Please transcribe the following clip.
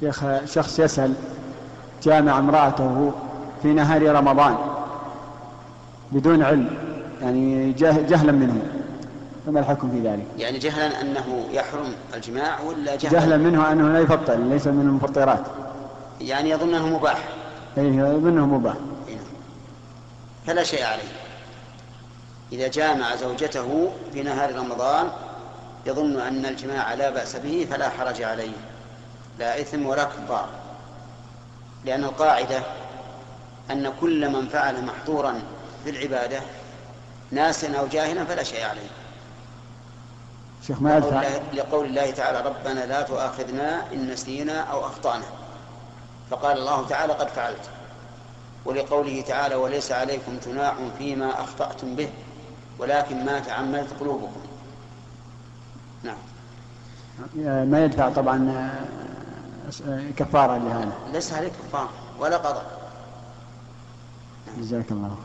شيخ شخص يسأل جامع امرأته في نهار رمضان بدون علم يعني جهلا منه فما الحكم في ذلك؟ يعني جهلا أنه يحرم الجماع ولا جهلا؟ جهلا منه أنه لا يفطر ليس من المفطرات. يعني يظن أنه مباح. اي يظن أنه مباح. فلا شيء عليه. إذا جامع زوجته في نهار رمضان يظن أن الجماع لا بأس به فلا حرج عليه. لا إثم ولا كفار. لأن القاعدة أن كل من فعل محظورا في العبادة ناسا أو جاهلا فلا شيء عليه. شيخ ما يدفع لقول الله تعالى ربنا لا تؤاخذنا إن نسينا أو أخطأنا. فقال الله تعالى قد فعلت. ولقوله تعالى وليس عليكم جناح فيما أخطأتم به ولكن ما تعمدت قلوبكم. نعم. ما يدفع طبعا كفارة لهذا. ليس عليك كفارة ولا قضاء. جزاك الله